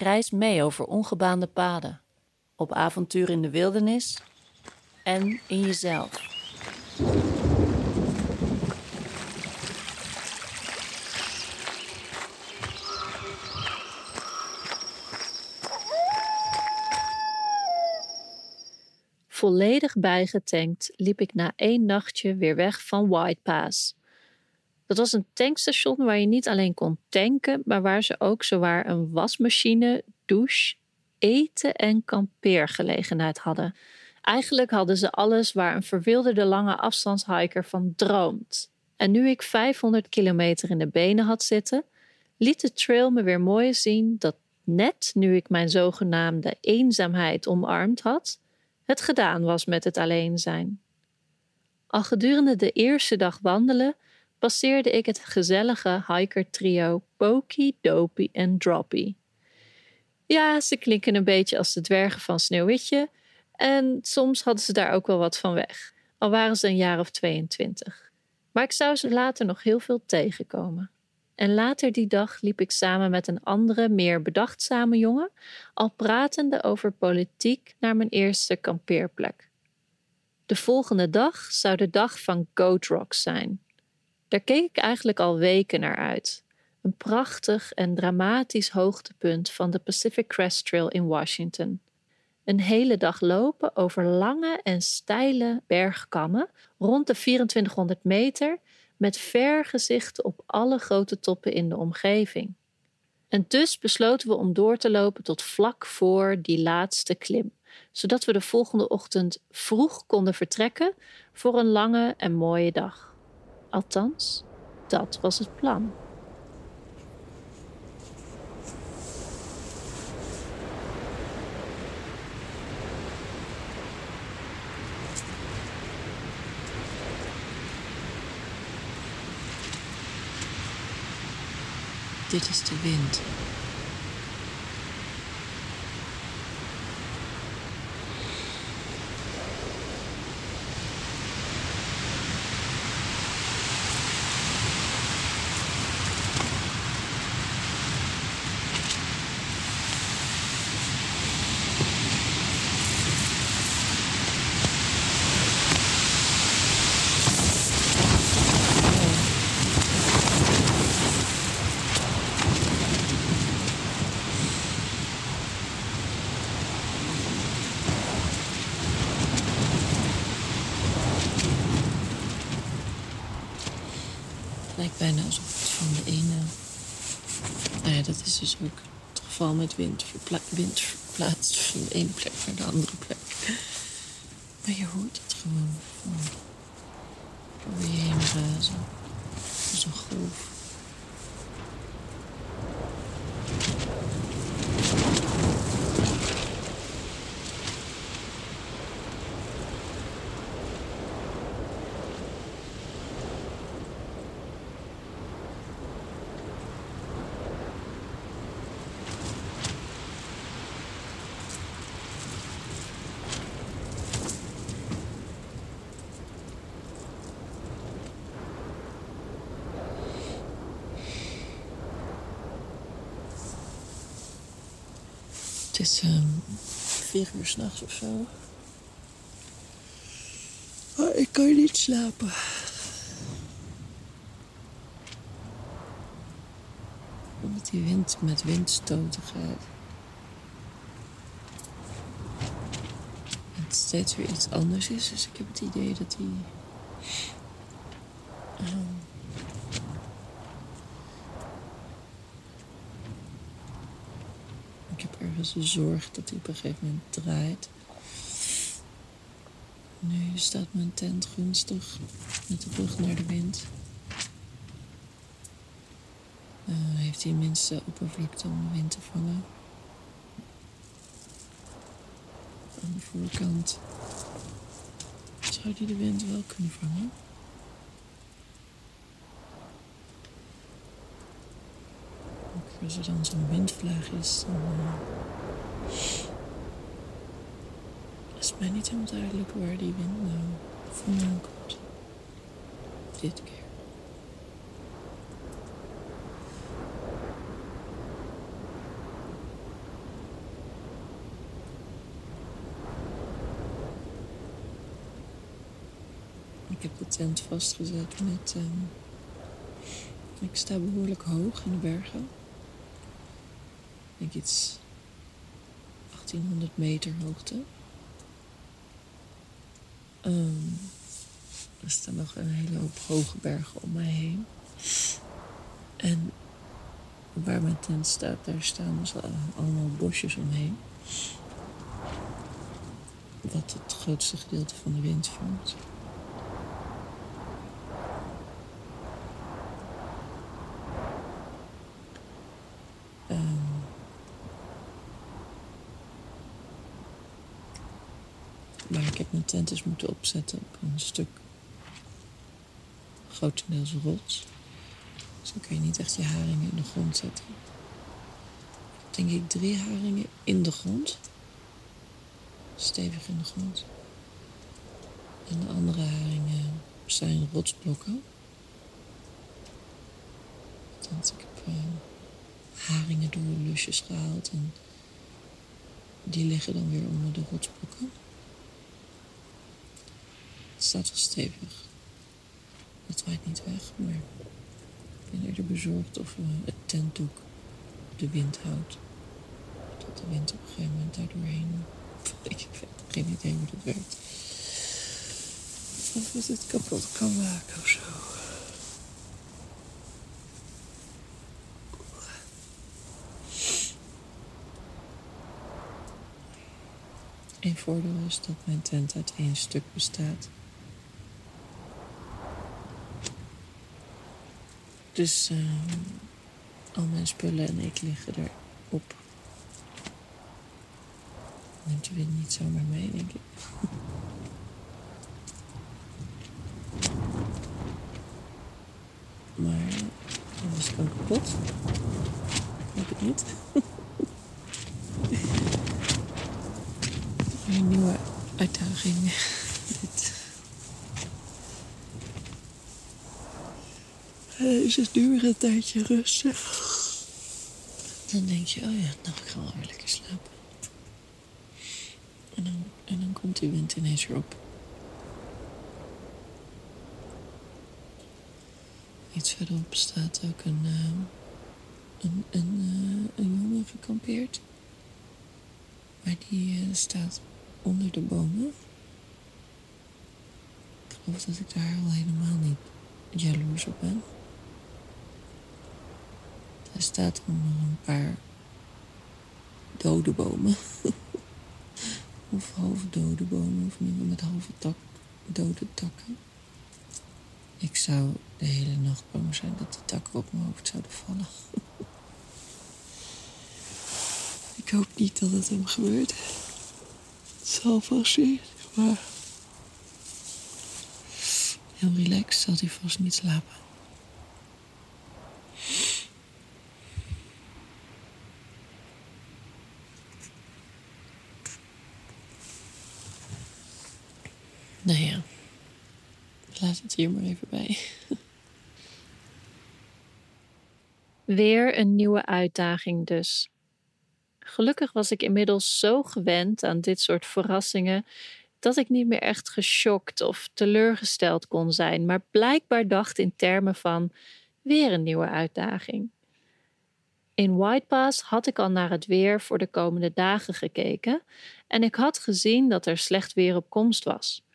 Reis mee over ongebaande paden, op avontuur in de wildernis en in jezelf. Volledig bijgetankt liep ik na één nachtje weer weg van White Pass. Dat was een tankstation waar je niet alleen kon tanken, maar waar ze ook zowaar een wasmachine, douche, eten en kampeergelegenheid hadden. Eigenlijk hadden ze alles waar een verwilderde lange afstandshiker van droomt. En nu ik 500 kilometer in de benen had zitten, liet de trail me weer mooi zien dat net nu ik mijn zogenaamde eenzaamheid omarmd had, het gedaan was met het alleen zijn. Al gedurende de eerste dag wandelen passeerde ik het gezellige hiker-trio Pokey, Dopey en Droppy. Ja, ze klinken een beetje als de dwergen van Sneeuwwitje en soms hadden ze daar ook wel wat van weg, al waren ze een jaar of 22. Maar ik zou ze later nog heel veel tegenkomen. En later die dag liep ik samen met een andere, meer bedachtzame jongen, al pratende over politiek naar mijn eerste kampeerplek. De volgende dag zou de dag van Goat Rocks zijn. Daar keek ik eigenlijk al weken naar uit. Een prachtig en dramatisch hoogtepunt van de Pacific Crest Trail in Washington. Een hele dag lopen over lange en steile bergkammen rond de 2400 meter met vergezichten op alle grote toppen in de omgeving. En dus besloten we om door te lopen tot vlak voor die laatste klim, zodat we de volgende ochtend vroeg konden vertrekken voor een lange en mooie dag. Althans, dat was het plan. Dit is de wind. lijkt bijna alsof het van de ene. Nou ja, dat is dus ook het geval met wind. Wind verplaatst van de ene plek naar de andere plek. Maar je hoort het gewoon. Over je heen razen. Als een golf. Het is um, vier uur s'nachts of zo. Maar ik kan niet slapen. Omdat die wind met windstoten. En het steeds weer iets anders is. Dus ik heb het idee dat die... Um, dus de zorg dat die op een gegeven moment draait. Nu staat mijn tent gunstig met de rug naar de wind. Uh, heeft hij minste oppervlakte om de wind te vangen. Aan de voorkant zou hij de wind wel kunnen vangen. Als er dan zo'n windvlaag is, dan uh, is mij niet helemaal duidelijk waar die wind nou vandaan komt. Dit keer. Ik heb de tent vastgezet met. Um, ik sta behoorlijk hoog in de bergen. Denk iets 1800 meter hoogte. Um, er staan nog een hele hoop hoge bergen om mij heen. En waar mijn tent staat, daar staan dus allemaal bosjes omheen. Wat het grootste gedeelte van de wind vangt. Maar ik heb mijn tent moeten opzetten op een stuk grotendeels rots. Dus dan kun je niet echt je haringen in de grond zetten. Denk ik drie haringen in de grond. Stevig in de grond. En de andere haringen zijn rotsblokken. Want ik heb uh, haringen door lusjes gehaald en die liggen dan weer onder de rotsblokken. Het staat wel stevig. Dat waait niet weg, maar ik ben eerder bezorgd of uh, het tentdoek de wind houdt. Dat de wind op een gegeven moment daardoorheen. Ik heb geen idee hoe dat werkt. Of het het kapot kan maken of zo. Een voordeel is dat mijn tent uit één stuk bestaat. Dus uh, al mijn spullen en ik liggen erop. Neemt de wind niet zomaar mee, denk ik. maar is het ook kapot. Ik niet. Een nieuwe uitdaging. uh, is het nu een tijdje rustig. Dan denk je, oh ja, nou, ik ga wel weer lekker slapen. En dan, en dan komt die wind ineens weer op. Iets verderop staat ook een, uh, een, een, uh, een jongen gekampeerd. Maar die staat onder de bomen. Ik geloof dat ik daar al helemaal niet jaloers op ben. Er staat een paar dode bomen. of half dode bomen, of niet met halve tak, dode takken. Ik zou de hele nacht bang zijn dat die takken op mijn hoofd zouden vallen. ik hoop niet dat het hem gebeurt. Het zal vast maar... Heel relaxed zal hij vast niet slapen. Nou ja, laat het hier maar even bij. Weer een nieuwe uitdaging dus. Gelukkig was ik inmiddels zo gewend aan dit soort verrassingen dat ik niet meer echt geschokt of teleurgesteld kon zijn, maar blijkbaar dacht in termen van weer een nieuwe uitdaging. In White Pass had ik al naar het weer voor de komende dagen gekeken en ik had gezien dat er slecht weer op komst was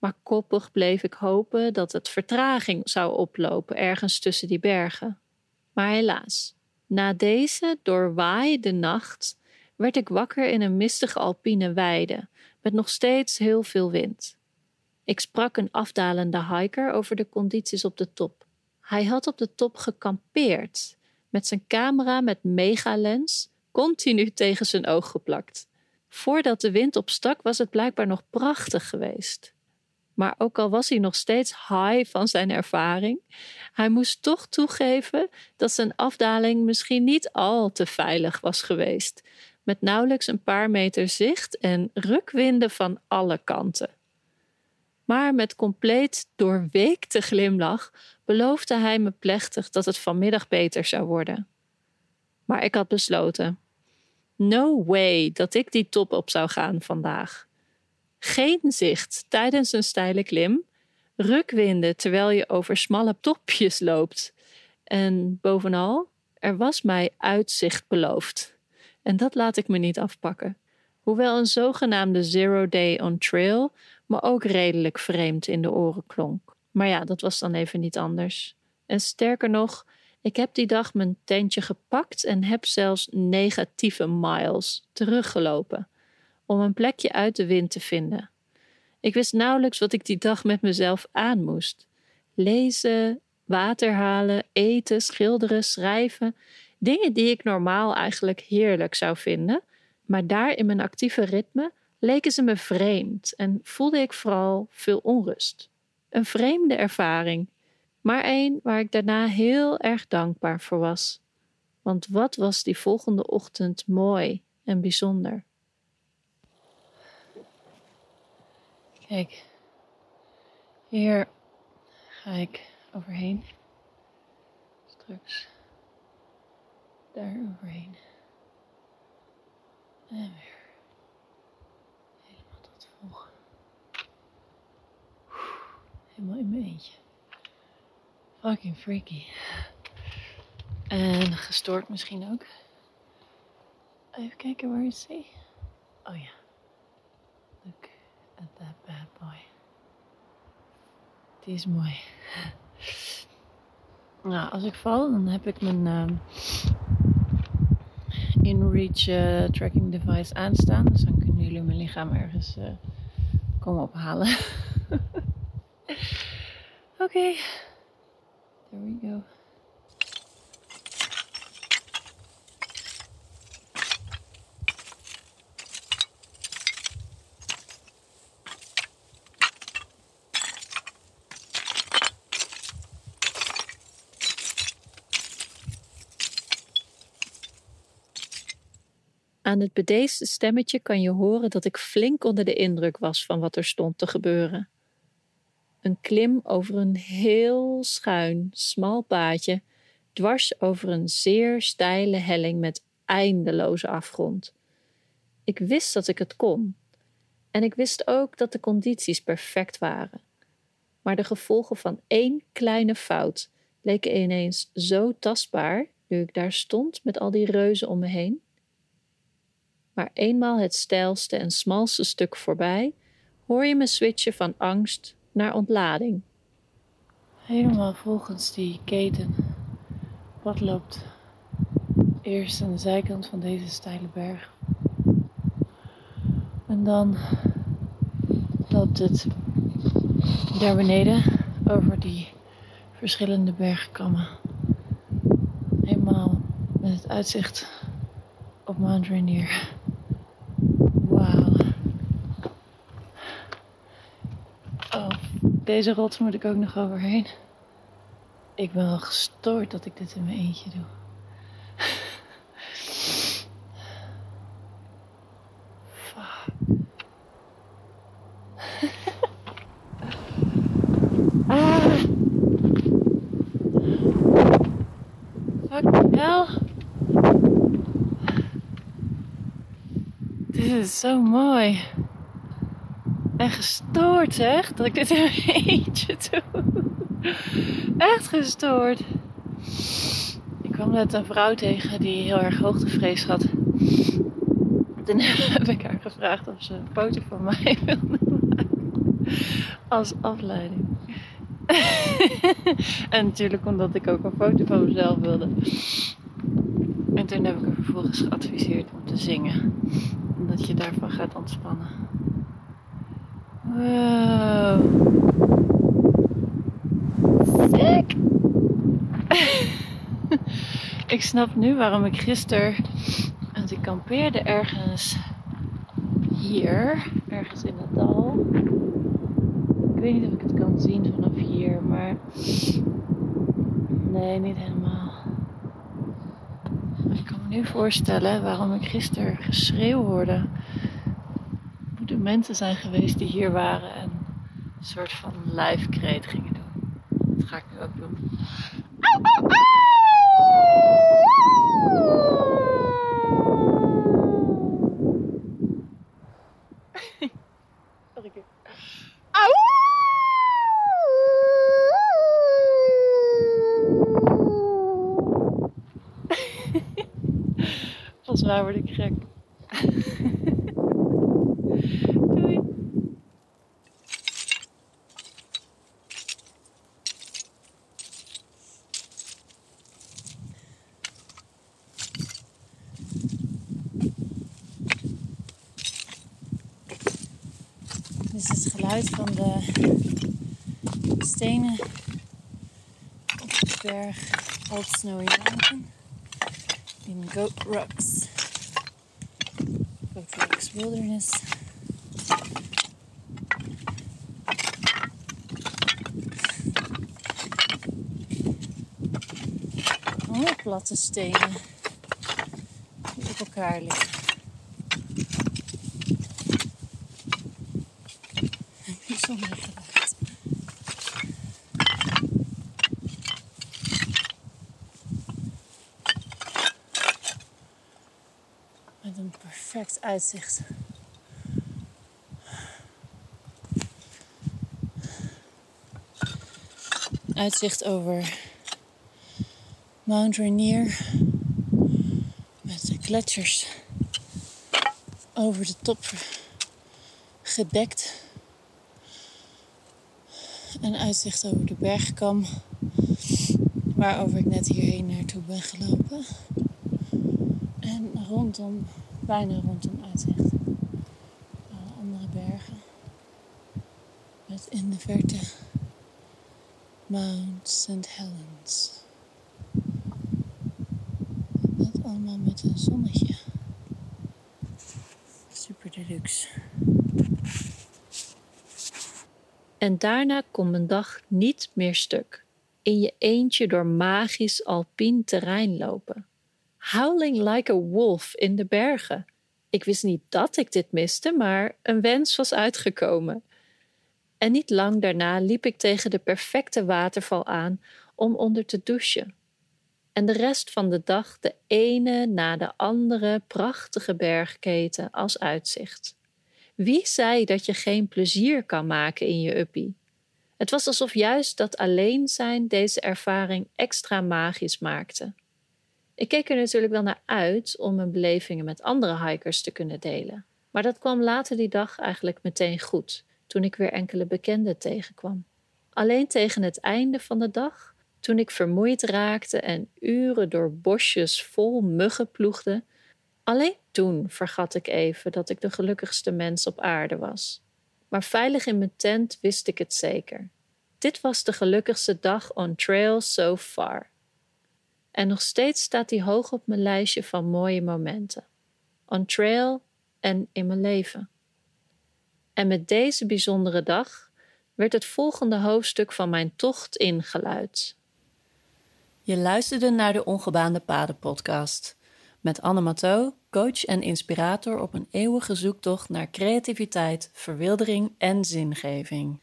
maar koppig bleef ik hopen dat het vertraging zou oplopen ergens tussen die bergen. Maar helaas, na deze doorwaaide nacht werd ik wakker in een mistige alpine weide met nog steeds heel veel wind. Ik sprak een afdalende hiker over de condities op de top. Hij had op de top gekampeerd, met zijn camera met megalens continu tegen zijn oog geplakt. Voordat de wind opstak was het blijkbaar nog prachtig geweest. Maar ook al was hij nog steeds high van zijn ervaring, hij moest toch toegeven dat zijn afdaling misschien niet al te veilig was geweest, met nauwelijks een paar meter zicht en rukwinden van alle kanten. Maar met compleet doorweekte glimlach beloofde hij me plechtig dat het vanmiddag beter zou worden. Maar ik had besloten: no way dat ik die top op zou gaan vandaag. Geen zicht tijdens een steile klim, rukwinden terwijl je over smalle topjes loopt. En bovenal, er was mij uitzicht beloofd. En dat laat ik me niet afpakken. Hoewel een zogenaamde zero day on trail me ook redelijk vreemd in de oren klonk. Maar ja, dat was dan even niet anders. En sterker nog, ik heb die dag mijn tentje gepakt en heb zelfs negatieve miles teruggelopen om een plekje uit de wind te vinden. Ik wist nauwelijks wat ik die dag met mezelf aan moest. Lezen, water halen, eten, schilderen, schrijven. Dingen die ik normaal eigenlijk heerlijk zou vinden, maar daar in mijn actieve ritme leken ze me vreemd en voelde ik vooral veel onrust. Een vreemde ervaring, maar een waar ik daarna heel erg dankbaar voor was. Want wat was die volgende ochtend mooi en bijzonder. Kijk, hier ga ik overheen. Straks daar overheen. En weer helemaal tot volgen. Helemaal in mijn. Fucking freaky. En gestoord misschien ook. Even kijken waar is hij. Oh ja. At that bad boy. Die is mooi. Nou, als ik val, dan heb ik mijn uh, InReach uh, tracking device aanstaan. Dus dan kunnen jullie mijn lichaam ergens uh, komen ophalen. Oké. Aan het bedeesde stemmetje kan je horen dat ik flink onder de indruk was van wat er stond te gebeuren. Een klim over een heel schuin, smal paadje, dwars over een zeer steile helling met eindeloze afgrond. Ik wist dat ik het kon. En ik wist ook dat de condities perfect waren. Maar de gevolgen van één kleine fout leken ineens zo tastbaar nu ik daar stond met al die reuzen om me heen. Maar eenmaal het steilste en smalste stuk voorbij, hoor je me switchen van angst naar ontlading. Helemaal volgens die keten. Wat loopt eerst aan de zijkant van deze steile berg. En dan loopt het daar beneden over die verschillende bergkammen. Helemaal met het uitzicht op Mount Rainier. Deze rots moet ik ook nog overheen. Ik ben wel gestoord dat ik dit in mijn eentje doe. Fuck. ah. Fuck hell. Dit is zo mooi. En gestoord zeg, dat ik dit in eentje doe. Echt gestoord. Ik kwam net een vrouw tegen die heel erg hoogtevrees had. Toen heb ik haar gevraagd of ze een foto van mij wilde maken. Als afleiding. en natuurlijk omdat ik ook een foto van mezelf wilde. En toen heb ik haar vervolgens geadviseerd om te zingen. Omdat je daarvan gaat ontspannen. Wow. Sick. ik snap nu waarom ik gisteren, als ik kampeerde ergens hier, ergens in het dal. Ik weet niet of ik het kan zien vanaf hier, maar nee, niet helemaal. Ik kan me nu voorstellen waarom ik gisteren geschreeuw hoorde. Mensen zijn geweest die hier waren en een soort van lijfkreet gingen doen. Dat ga ik nu ook doen. Volgens mij word ik gek. Doei. Dit is het geluid van de stenen op de berg Old Snowy Mountain in Goat Rocks. Goat Rocks Wilderness. Allemaal platte stenen die op elkaar liggen. Een bijzonder geluid. Met een perfect uitzicht. Uitzicht over Mount Rainier. Met de gletsjers over de top gedekt. Een uitzicht over de bergkam. Waarover ik net hierheen naartoe ben gelopen. En rondom, bijna rondom uitzicht. Alle andere bergen. Met in de verte Mount St. Helens. Dat allemaal met een zonnetje. Super deluxe. En daarna kon mijn dag niet meer stuk. In je eentje door magisch alpien terrein lopen. Howling like a wolf in de bergen. Ik wist niet dat ik dit miste, maar een wens was uitgekomen. En niet lang daarna liep ik tegen de perfecte waterval aan om onder te douchen. En de rest van de dag de ene na de andere prachtige bergketen als uitzicht. Wie zei dat je geen plezier kan maken in je uppie? Het was alsof juist dat alleen zijn deze ervaring extra magisch maakte. Ik keek er natuurlijk wel naar uit om mijn belevingen met andere hikers te kunnen delen. Maar dat kwam later die dag eigenlijk meteen goed, toen ik weer enkele bekenden tegenkwam. Alleen tegen het einde van de dag, toen ik vermoeid raakte en uren door bosjes vol muggen ploegde, alleen toen vergat ik even dat ik de gelukkigste mens op aarde was. Maar veilig in mijn tent wist ik het zeker. Dit was de gelukkigste dag on trail so far. En nog steeds staat die hoog op mijn lijstje van mooie momenten. On trail en in mijn leven. En met deze bijzondere dag werd het volgende hoofdstuk van mijn tocht ingeluid. Je luisterde naar de Ongebaande Paden podcast met Anne Matteau, coach en inspirator op een eeuwige zoektocht naar creativiteit, verwildering en zingeving.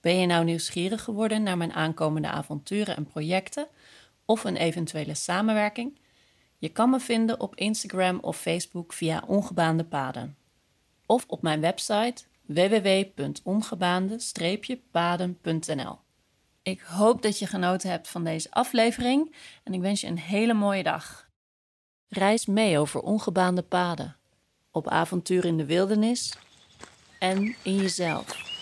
Ben je nou nieuwsgierig geworden naar mijn aankomende avonturen en projecten of een eventuele samenwerking? Je kan me vinden op Instagram of Facebook via Ongebaande Paden. Of op mijn website www.ongebaande-paden.nl. Ik hoop dat je genoten hebt van deze aflevering en ik wens je een hele mooie dag. Reis mee over ongebaande paden, op avontuur in de wildernis en in jezelf.